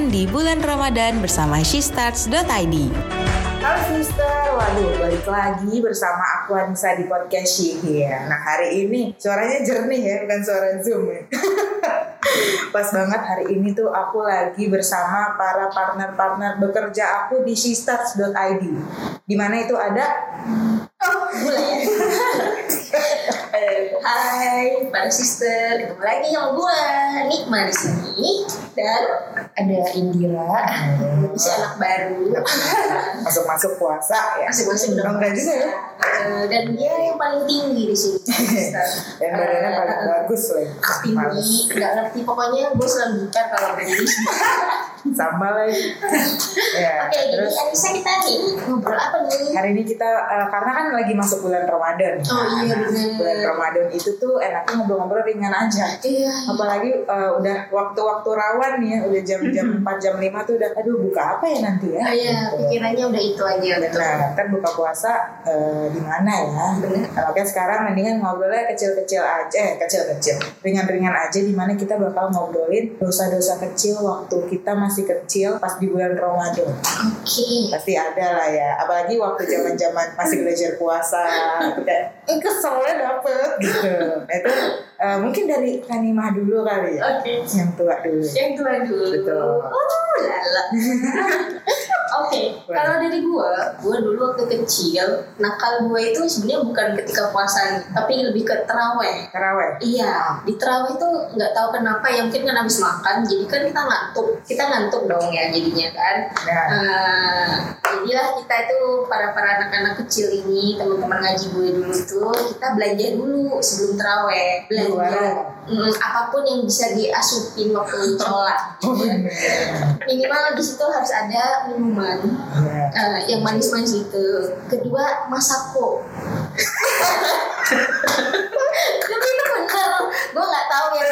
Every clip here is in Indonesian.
kalian di bulan Ramadan bersama shestarts.id. Halo sister, waduh balik lagi bersama aku Anissa di podcast Shihir. Nah hari ini suaranya jernih ya, bukan suara Zoom ya. Pas banget hari ini tuh aku lagi bersama para partner-partner bekerja aku di shestarts.id. Di mana itu ada Oh, mulai ya. Hai, para sister, ketemu lagi sama gue Nikma di sini dan ada Indira, si anak baru, masuk-masuk puasa ya. masing-masing udah Oh, enggak juga ya. Eh, dan dia yang paling tinggi di sini. Dan badannya paling Eh, bagus loh. tinggi, nggak ngerti pokoknya gue selalu gitar kalau berdiri. Sama lagi. ya, Oke, jadi terus Anissa kita nih ngobrol apa nih? hari ini kita eh, karena kan lagi masuk bulan Ramadan. Oh iya bener. Bulan Ramadan itu tuh enaknya ngobrol-ngobrol ringan aja. Iya. apalagi uh, udah waktu-waktu rawan nih ya udah jam-jam 4 jam 5 tuh udah aduh buka apa ya nanti ya Oh iya, Gitu. pikirannya udah itu aja betul. nah kan buka puasa uh, di mana ya Bener. nah, oke sekarang mendingan ngobrolnya kecil-kecil aja eh kecil-kecil ringan-ringan aja di mana kita bakal ngobrolin dosa-dosa kecil waktu kita masih kecil pas di bulan Ramadan Oke. pasti ada lah ya apalagi waktu zaman-zaman masih belajar puasa itu kayak eh keselnya dapet gitu nah, itu uh, mungkin dari Kanimah dulu kali ya Oke. yang tua dulu Yang tua dulu. Betul. Oh, lala. Oke, kalau dari gua, gua dulu waktu kecil, nakal gua itu sebenarnya bukan ketika puasa, tapi lebih ke teraweh. Terawih Iya, di terawih tuh nggak tahu kenapa ya mungkin kan habis makan, jadi kan kita ngantuk, kita ngantuk dong ya jadinya kan. nah Eh, jadilah kita itu para para anak-anak kecil ini teman-teman ngaji gue dulu tuh kita belanja dulu sebelum teraweh belanja. Mm, apa pun yang bisa diasupin waktu sholat. Oh gitu ya. bener minimal di situ harus ada minuman eh, yang manis-manis gitu kedua masako tapi itu bener gue nggak tahu ya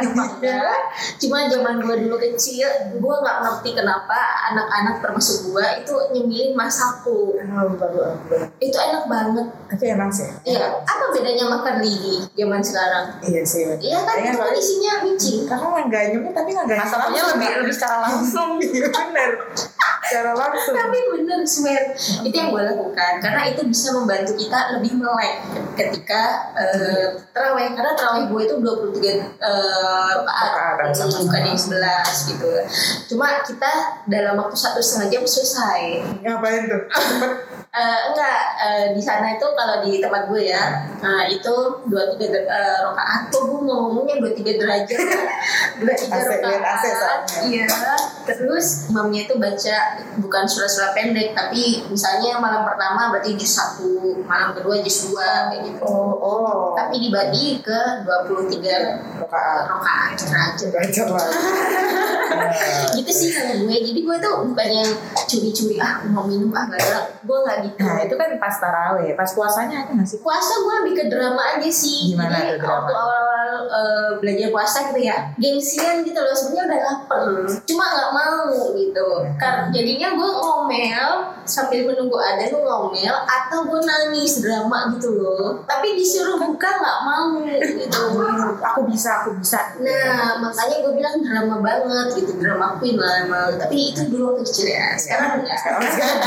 apa enggak cuma zaman gue dulu kecil gue nggak ngerti kenapa anak-anak termasuk gue itu nyemilin masako oh, baru aku. Itu enak banget tapi emang sih. Iya. Apa bedanya makan lidi zaman sekarang? Iya sih. Iya kan? Itu kan isinya micin. Karena nggak nyemil tapi nggak ganti Masakannya lebih- lebih secara langsung. iya bener. Secara langsung. Tapi bener swear itu yang gue lakukan. Karena itu bisa membantu kita lebih melek ketika uh, terawih. Karena terawih gue itu 23 uh, Rakaat, rakaat bukan yang 11 gitu. Cuma kita dalam waktu satu setengah jam selesai. Ngapain tuh? Cepet Eh, enggak eh, di sana itu kalau di tempat gue ya nah itu dua tiga eh, rakaat tuh gue ngomongnya dua tiga derajat? Dua tiga soalnya. iya. Terus imamnya itu baca bukan surah-surah pendek tapi misalnya malam pertama berarti juz satu malam kedua juz dua kayak gitu. Oh oh. Tapi dibagi ke 23 rakaat rakaat derajat. Belajar lagi Nah, gitu sih kalau gue. Jadi gue tuh bukan yang curi-curi ah mau minum ah gak ada. Gue nggak gitu. Nah itu kan pas taraweh pas puasanya ada nggak sih? Puasa gue lebih ke drama aja sih. Gimana jadi tuh drama? waktu awal-awal eh, belajar puasa gitu ya gengsian gitu loh sebenarnya udah lapar cuma nggak mau gitu karena jadinya gue ngomel sambil menunggu ada gue ngomel atau gue nangis drama gitu loh tapi disuruh buka nggak mau gitu aku bisa aku bisa gitu. Nah, makanya gue bilang drama banget gitu, drama queen lah emang. Tapi itu dulu waktu kecil ya. Sekarang enggak. sekarang sekarang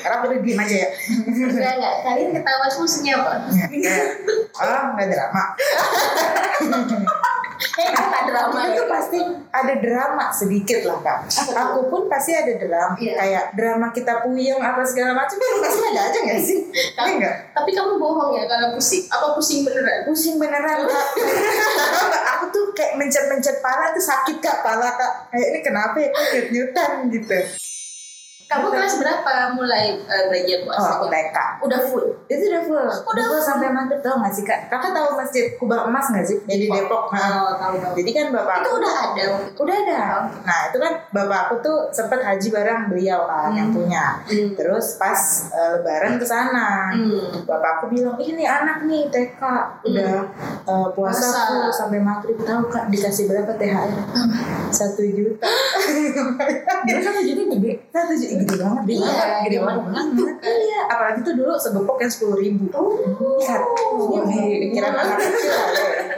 sekarang udah diem aja ya Enggak, enggak. Kalian ketawa maksudnya apa? oh nggak drama drama itu ya. pasti ada drama sedikit lah kak. Aku pun pasti ada drama, Iya. kayak drama kita puyeng apa segala macam. Itu pasti ada aja nggak sih? Iya nggak? Tapi kamu bohong ya kalau pusing. Apa pusing beneran? Pusing beneran kak. Aku tuh kayak mencet-mencet pala tuh sakit kak pala kak. Kayak ini kenapa ya? Kok nyutan gitu. Kamu kelas berapa mulai eh, belajar Oh puasa? aku TK. Udah full. Itu udah full. Udah full full. sampai maghrib tau nggak sih kak? Kakak tahu masjid Kubah Emas nggak sih? Yang di Depok. Oh, tahu tahu. Jadi kan bapak Itu udah ada. Udah ada. Nah itu kan bapak aku tuh sempet haji bareng beliau kan yang Hmm. punya. Hmm. Terus pas eh, lebaran ke sana, Hmm. bapak aku bilang ini anak nih TK udah eh, puasa Puasa. full sampai maghrib tahu kak dikasih berapa THR? Satu juta. Satu juta gede. Satu juta gede banget. Deh Iya, gede zaman banget. dulu. iya. Apalagi tuh dulu sebepok yang sepuluh ribu. Oh. di pikiran anak kecil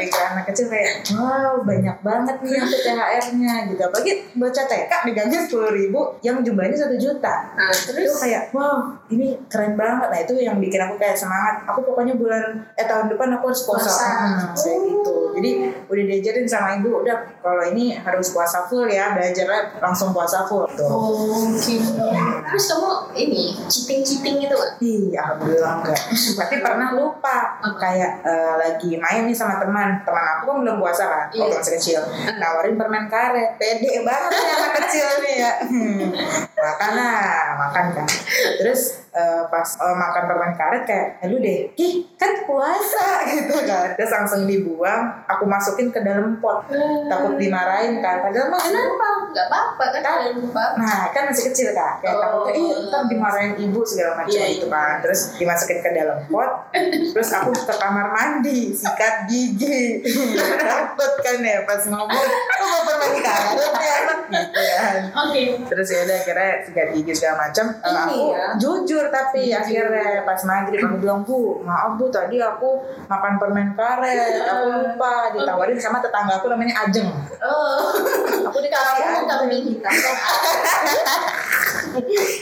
pikiran anak kecil kayak wow banyak banget nih yang THR-nya gitu. Apalagi bocah TK digaji sepuluh ribu yang jumlahnya satu juta. Nah, itu terus? kayak wow ini keren banget. Nah itu yang bikin aku kayak semangat. Aku pokoknya bulan eh tahun depan aku harus puasa. Hmm, kayak gitu. Jadi udah diajarin sama ibu udah kalau ini harus puasa full ya belajarnya langsung puasa full. Tuh. Oh. Terus kamu ini cheating-cheating gitu gak? Ih, alhamdulillah enggak. Tapi pernah lupa Apa? kayak eh, lagi main nih sama teman. Teman aku kan belum puasa kan, Iya. waktu masih kecil. Nawarin permen karet. Pede banget nih anak kecil nih ya. Hmm. Makan lah, makan kan. Terus eh, pas eh, makan permen karet kayak, "Eh, lu deh, ih kan puasa gitu kan." Terus langsung dibuang, aku masukin ke dalam pot. Takut dimarahin kan. Padahal mah Kenapa? Gak apa-apa kan Kan-. Nah kan masih kecil kan Kayak Oh. takutnya Ih ntar dimarahin ibu segala macam Iya, gitu iya. kan Terus dimasukin ke dalam pot Terus aku ke kamar mandi Sikat gigi Takut kan ya pas ngomong Kok mau permen karet ya anak gitu kan Oke. Terus ya udah akhirnya sikat gigi segala macam Ini Aku ya. jujur tapi Jujur. akhirnya pas maghrib Aku bilang bu maaf bu tadi aku makan permen karet Aku lupa ditawarin sama tetangga aku namanya Ajeng Oh, Aku Ajeng kambing hitam.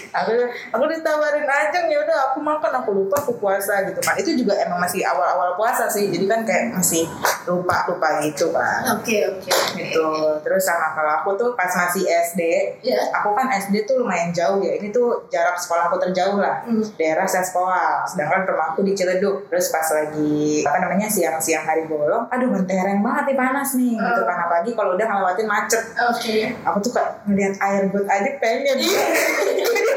Aku aku ditawarin aja ya udah aku makan aku lupa aku puasa gitu kan itu juga emang masih awal-awal puasa sih jadi kan kayak masih lupa lupa gitu kan Oke, oke. gitu. Terus sama kalau aku tuh pas masih SD Ya. aku kan SD tuh lumayan jauh ya. Ini tuh jarak sekolah aku terjauh lah. Hmm. daerah saya sekolah. Sedangkan rumah aku di Ciledug. Terus pas lagi apa namanya siang-siang hari bolong aduh mentereng banget nih panas nih gitu kan. Apalagi kalau udah ngelewatin macet Oke. aku tuh kayak ngeliat air got aja pengen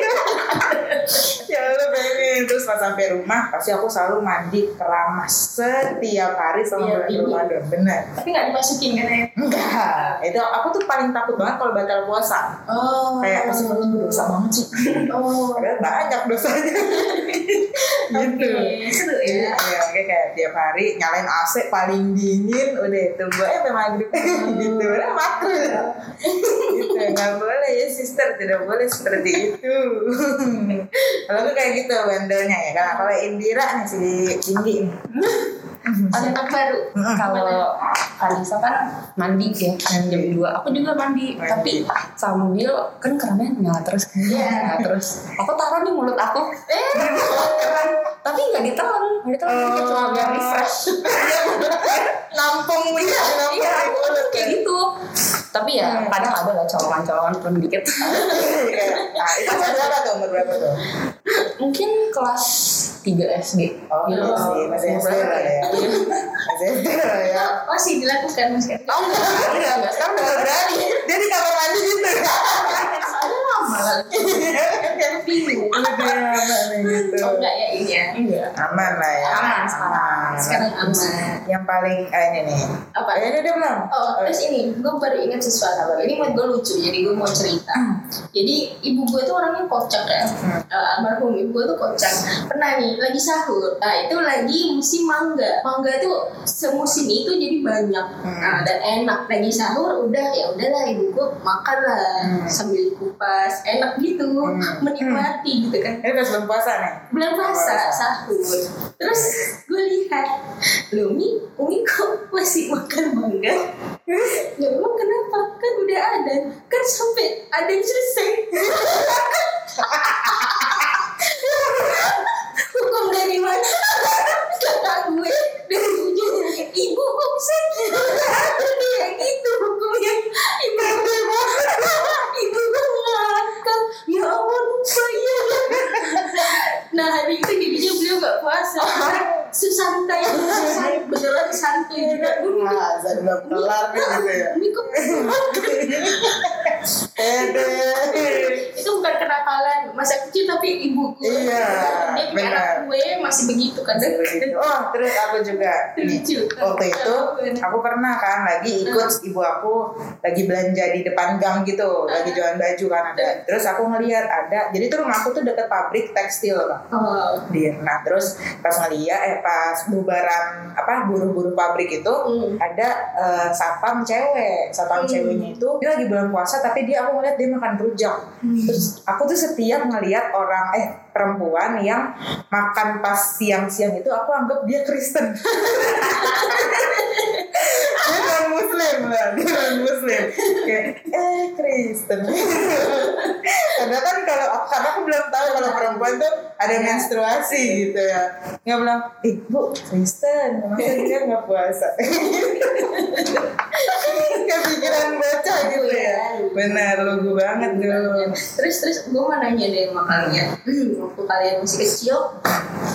terus pas sampai rumah pasti aku selalu mandi keramas setiap hari Iya, selama bulan iya. Ramadan bener Tapi gak dimasukin kan ya? enggak itu aku tuh paling takut banget kalau batal puasa Oh. kayak pasti aku dosa banget sih Oh. padahal banyak dosanya gitu seru ya. Iya, kayak kayak tiap hari nyalain AC paling dingin, udah tunggu aja sampai maghrib gitu, udah makruh gitu, nggak boleh ya sister, tidak boleh seperti itu. Kalau tuh kayak gitu bandelnya ya, kan kalau Indira nih si tinggi Anak baru. Mm-mm. kalau Kalisa kan mandi ya jam 2 aku juga mandi, tapi sama mobil kan kerannya nyala terus kan Iya. Nyala terus aku taruh di mulut aku Eh, tapi nggak ditelan nggak ditelan Oh. cuma biar refresh Nampung iya di mulut kayak gitu tapi ya Hmm. kadang ada lah colongan-colongan pun dikit Iya. Nah, itu umur berapa tuh? Umur berapa tuh? mungkin kelas 3 SD Oh, Gitu. masih, masih Umur SD lah ya. Iya. Masih SD lah ya. masih dilakukan mas kan? Oh enggak, enggak, enggak. Sekarang udah berani. Dia di kamar mandi gitu. Ada lama lah. Bingung. Udah aman gitu. Oh enggak ya ini ya? Enggak. Aman lah ya. Aman sekarang. Sekarang aman. Yang paling eh, ini nih. Apa? Eh, ini dia belum? Oh, terus ini, gue baru ingat sesuatu. Ini menurut gue lucu, jadi gue mau cerita. Jadi ibu gue tuh orangnya kocak ya. Hmm. Eh, almarhum ibu gue tuh kocak. Pernah nih, lagi sahur. Nah, itu lagi musim mangga. Mangga tuh semusim itu jadi banyak. Hmm. Nah, dan enak. Lagi sahur, udah ya udahlah ibu gue makan lah Hmm. sambil kupas. Enak gitu, Hmm. menikmati gitu kan. Ini pas belum puasa nih. bulan puasa sahur. Terus gue lihat lu mi umi kok masih makan mangga? Ya emang kenapa? Kan udah ada. Kan sampai ada yang selesai hukum dari mana kata gue dari ujung ibu kok bisa dia gitu hukumnya ibu ibu gue ngakak ya ampun lupa ya nah hari itu jadinya beliau gak puasa susantai santai beneran santai juga gue mikir Nah, saya belum kelar nih gitu ya. ini kok. itu bukan kenakalan masa kecil tapi ibu gue Iya, dia punya anak gue masih begitu kan Oh, terus aku juga nih, Lucu. waktu itu aku pernah kan lagi ikut ibu aku lagi belanja di depan gang gitu, lagi jualan baju kan ada. Terus aku ngeliat ada, jadi tuh rumah aku tuh deket pabrik tekstil kan. oh Dia, nah terus pas ngeliat, eh pas bubaran apa buruh-buruh pabrik itu Hmm. ada eh, satpam cewek, satpam Hmm. ceweknya itu dia lagi bulan puasa tapi dia aku ngeliat dia makan rujak. Terus aku tuh setiap ngeliat orang eh perempuan yang makan pas siang-siang itu aku anggap dia Kristen. Dia non muslim lah dia non muslim. Kayak eh Kristen. Karena kan kalau karena aku belum tahu kalau perempuan tuh ada menstruasi gitu ya. Nggak bilang eh bu Kristen. Masa dia nggak puasa? Kepikiran ya benar lugu banget dulu Terus terus gue mau nanya deh sama kalian waktu kalian masih kecil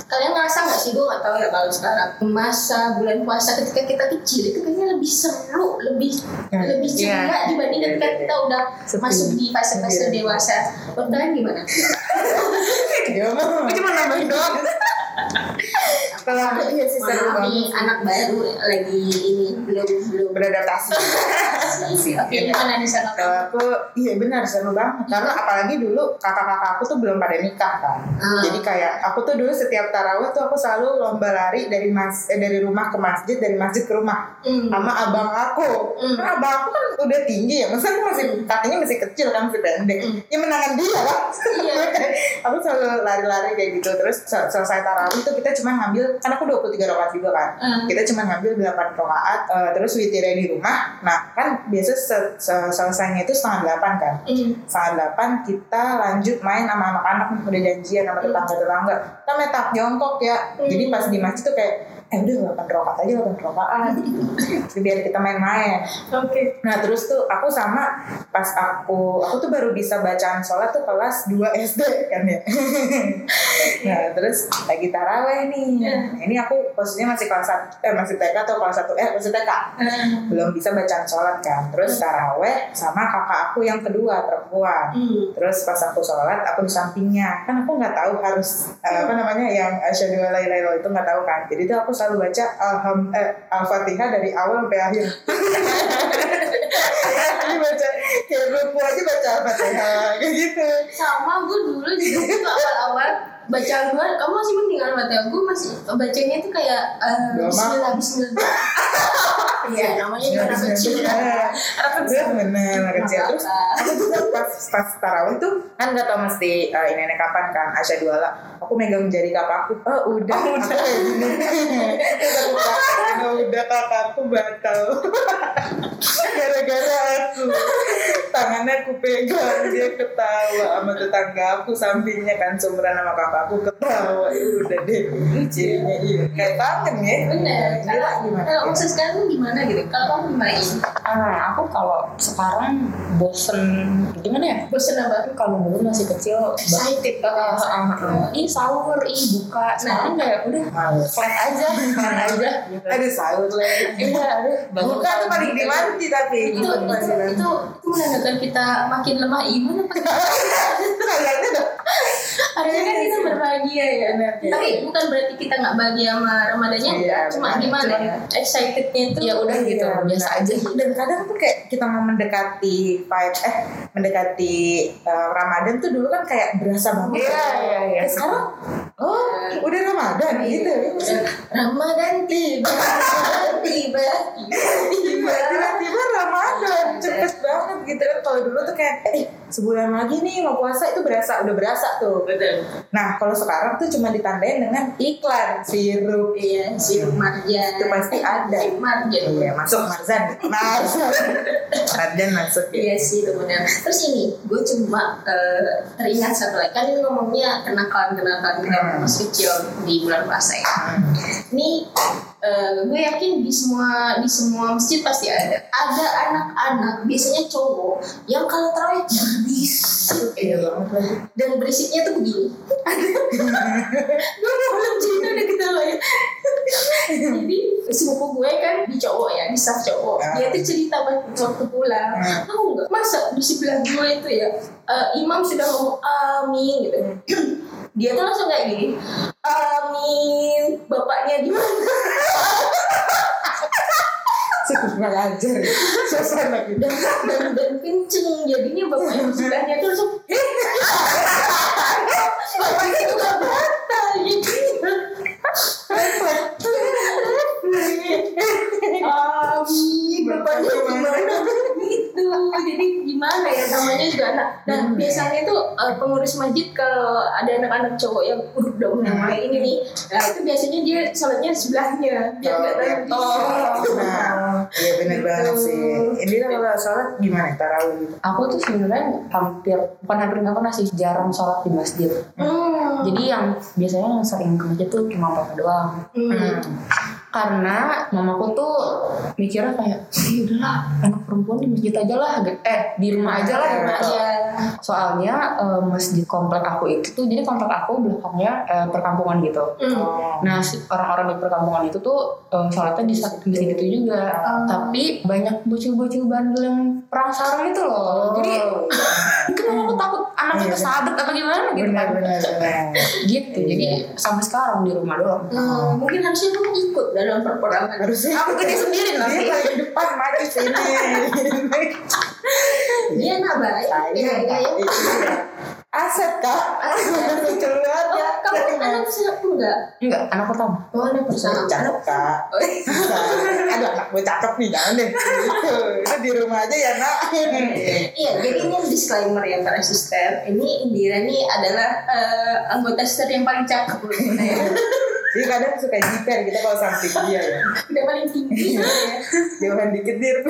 kalian ngerasa nggak sih gue nggak tahu ya kalau sekarang masa bulan puasa ketika kita kecil itu kayaknya lebih seru lebih Ya, lebih ceria iya. dibanding ketika kita udah Sepi. masuk di fase-fase Iya. dewasa menurut kalian gimana? mah cuma nambahin doang kalau aku iya sih seru banget anak baru lagi ini belum belum beradaptasi Oke gimana nih sana? Kalau aku iya benar seru banget karena apalagi dulu kakak-kakak aku tuh belum pada nikah kan. Ah. Jadi kayak aku tuh dulu setiap tarawih tuh aku selalu lomba lari dari mas eh, dari rumah ke masjid dari masjid ke rumah Hmm. sama abang aku. Hmm. Karena abang aku kan udah tinggi ya, masa aku masih kakinya masih kecil kan masih pendek. Hmm. Ya menangan dia lah. Iya. aku selalu lari-lari kayak gitu. Terus sel- selesai tarawih tuh kita cuma ngambil kan aku 23 rakaat juga kan. Hmm. Kita cuma ngambil 8 rakaat eh, terus witirnya di rumah. Nah, kan biasa se- se- selesainya itu setengah 8 kan. Hmm. Setengah 8 kita lanjut main sama anak-anak udah janjian sama tetangga-tetangga. Kita metak jongkok ya. Jadi pas di masjid tuh kayak eh udah 8 rakaat aja 8 rakaat. Jadi biar kita main-main. Oke. Nah terus tuh aku sama pas aku aku tuh baru bisa bacaan sholat tuh kelas 2 SD kan ya. nah terus lagi taraweh nih. Nah, ini aku posisinya masih kelas satu eh masih TK atau kelas 1 eh masih TK. Belum bisa bacaan sholat kan. Terus taraweh sama kakak aku yang kedua perempuan. Hmm. Terus pas aku sholat aku di sampingnya kan aku nggak tahu harus eh, apa namanya yang asyhadu alla itu nggak tahu kan. Jadi tuh aku selalu baca alham eh, al-fatihah dari awal sampai akhir. Jadi baca kayak ruku aja baca al-fatihah kayak gitu. sama gue dulu juga gitu awal-awal bacaan gue kamu masih mending kan Mateo gue masih bacanya tuh kayak Doa Bismillah Bismillah iya namanya juga anak kecil. ya anak kecil. Bener anak kecil. Terus Apa-apa. aku juga pas pas tarawih tuh kan nggak tau mesti uh, ini nenek kapan kan asyhadu alla aku megang jari kakakku oh udah. Aku kayak gini. Terus aku katakan, "Oh, udah kakakku batal. Gara-gara tangannya aku pegang? Dia ketawa sama tetangga aku sampingnya kan sumuran sama kakakku ketawa. Ya udah deh cirinya iya. Kayak kangen ya. Bener. Gila, gimana? kalau maksud sekarang gimana gitu? Kalau kamu gimana? Ini Ah, aku kalau sekarang bosen gimana ya? bosan apa? Kalau dulu masih kecil, excited ah, ah, ah, ih sahur, ih buka. Sekarang kayak udah flat aja, flat aja. Gitu. ada sahur lagi. Iya, bangun Bukan tuh paling dimanti tapi. Itu itu, itu itu menandakan kita makin lemah iman apa kayaknya dah. harusnya kan kita berbahagia ya tapi bukan berarti kita nggak bahagia sama ramadannya Iya, cuma benar. gimana Cuma- ya excitednya itu Ya udah gitu, Iya, biasa benar. aja. Dan kadang tuh kayak kita mau mendekati vibe eh mendekati uh, Ramadan tuh dulu kan kayak berasa banget. Iya, iya, iya. Eh, sekarang oh udah Ramadan gitu. Ramadan tiba tiba tiba Tiba-tiba Ramadan cepet banget gitu kan. Kalau dulu tuh kayak eh sebulan lagi nih mau puasa itu berasa udah berasa tuh. betul Nah kalau sekarang tuh cuma ditandain dengan iklan sirup iya sirup marjan itu pasti ada. sirup marjan Iya masuk Marzan. Marzan. Marzan masuk ya. Iya sih itu benar. Terus ini, gue cuma eh, teringat satu lagi. Kan ini ngomongnya kenakalan-kenakalan kita Hmm. masih kecil di bulan puasa ya. Hmm. Ini eh, gue yakin di semua di semua masjid pasti ada. Ada anak-anak, biasanya cowok, yang kalau terawih berisik. Iya banget. Dan berisiknya tuh begini. gue mau belum cerita udah ketawa ya. Jadi sepupu gue kan di cowok ya, di staff cowok. Dia tuh cerita waktu pulang. Hmm. Tahu nggak? Masa di sebelah gue itu ya eh, imam sudah ngomong amin gitu. Dia tuh langsung kayak gini. Amin. Bapaknya di mana? cukup nggak ajar suasana gitu Dan, dan, kenceng. Jadinya bapaknya sebelahnya tuh langsung. "Eh." bapaknya juga batal gitu. Amin. Bapaknya gimana? gitu. Jadi gimana ya? Dong? Anak dan Hmm. biasanya tuh eh, pengurus masjid kalau ada anak-anak cowok yang udah udah Hmm. mulai ini nih nah itu biasanya dia sholatnya di sebelahnya biar nggak terlalu Oh, nah, iya bener Gitu. banget sih. Ini kalau sholat gimana tarawih gitu? Aku tuh sebenarnya hampir bukan hampir nggak pernah sih jarang sholat di masjid. Hmm. Jadi yang biasanya yang sering ke masjid tuh cuma papa doang. Hmm. Karena mamaku tuh mikirnya kayak, "Ya udahlah, anak perempuan di masjid aja lah, eh di rumah aja lah gitu." ya. Soalnya eh, masjid komplek aku itu tuh, jadi komplek aku belakangnya eh, perkampungan gitu. Oh. Nah, orang-orang di perkampungan itu tuh eh, sholatnya di saat di situ juga. Oh. Tapi banyak bocil-bocil bandel yang perang sarung itu loh. Jadi mungkin aku takut anaknya Iya. kesadap apa gimana gitu benar kan. benar benar. Gitu. Iya. Jadi sampai sekarang di rumah doang. Hmm, mungkin harusnya kamu ikut dalam perperangan Harusnya Aku gede sendiri dia nanti. paling depan maju sini. dia anak baik Saya ya, ya, ya. iya. Aset kak. Lucu banget Oh, ya. kamu anak siapa enggak? Enggak, anak pertama. Oh, anak pertama. Cakep kak. Oh, Bisa. Aduh anak gue cakep nih jangan deh. Gitu. Itu di rumah aja ya nak. Iya, jadi ini disclaimer ya para sister. Ini Indira nih adalah eh, anggota sister yang paling cakep menurut kita ya. Dia kadang suka jiper kita kalau samping dia ya. Udah paling tinggi ya. Jauhan dikit dir.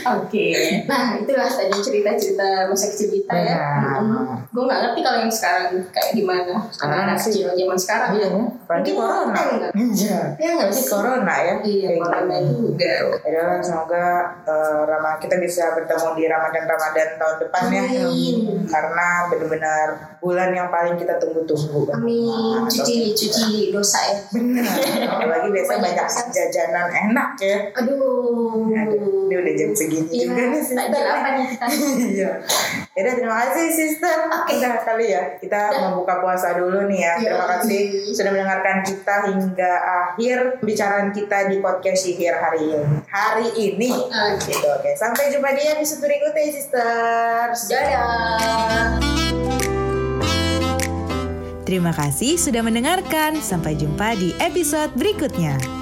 Oke. Nah, itulah tadi cerita-cerita masa kecil kita ya. Benar. Gue gak ngerti kalau yang sekarang kayak gimana. Sekarang Anak sih. kecil zaman sekarang. Iya, apalagi Mungkin corona. Iya. Iya nggak sih? corona ya. Iya, corona gitu. juga. Ya semoga eh, Rama kita bisa bertemu di Ramadan Ramadan tahun depan ya. Karena benar-benar bulan yang paling kita tunggu-tunggu. Amin. Cuci, cuci dosa ya. Benar. Apalagi biasanya banyak jajanan enak ya. Aduh. Aduh, ini udah jam segini Iya, juga nih sister. takjil apa nih kita? Iya. Yaudah terima kasih sister. Oke. Udah kali ya. Kita Udah. mau buka puasa dulu nih ya. Terima Yoi. kasih sudah mendengarkan kita hingga akhir pembicaraan kita di podcast Sihir hari ini. Hari ini. Oke. Gitu, Oke, sampai jumpa di episode berikutnya, sisters. Dadah. Terima kasih sudah mendengarkan. Sampai jumpa di episode berikutnya.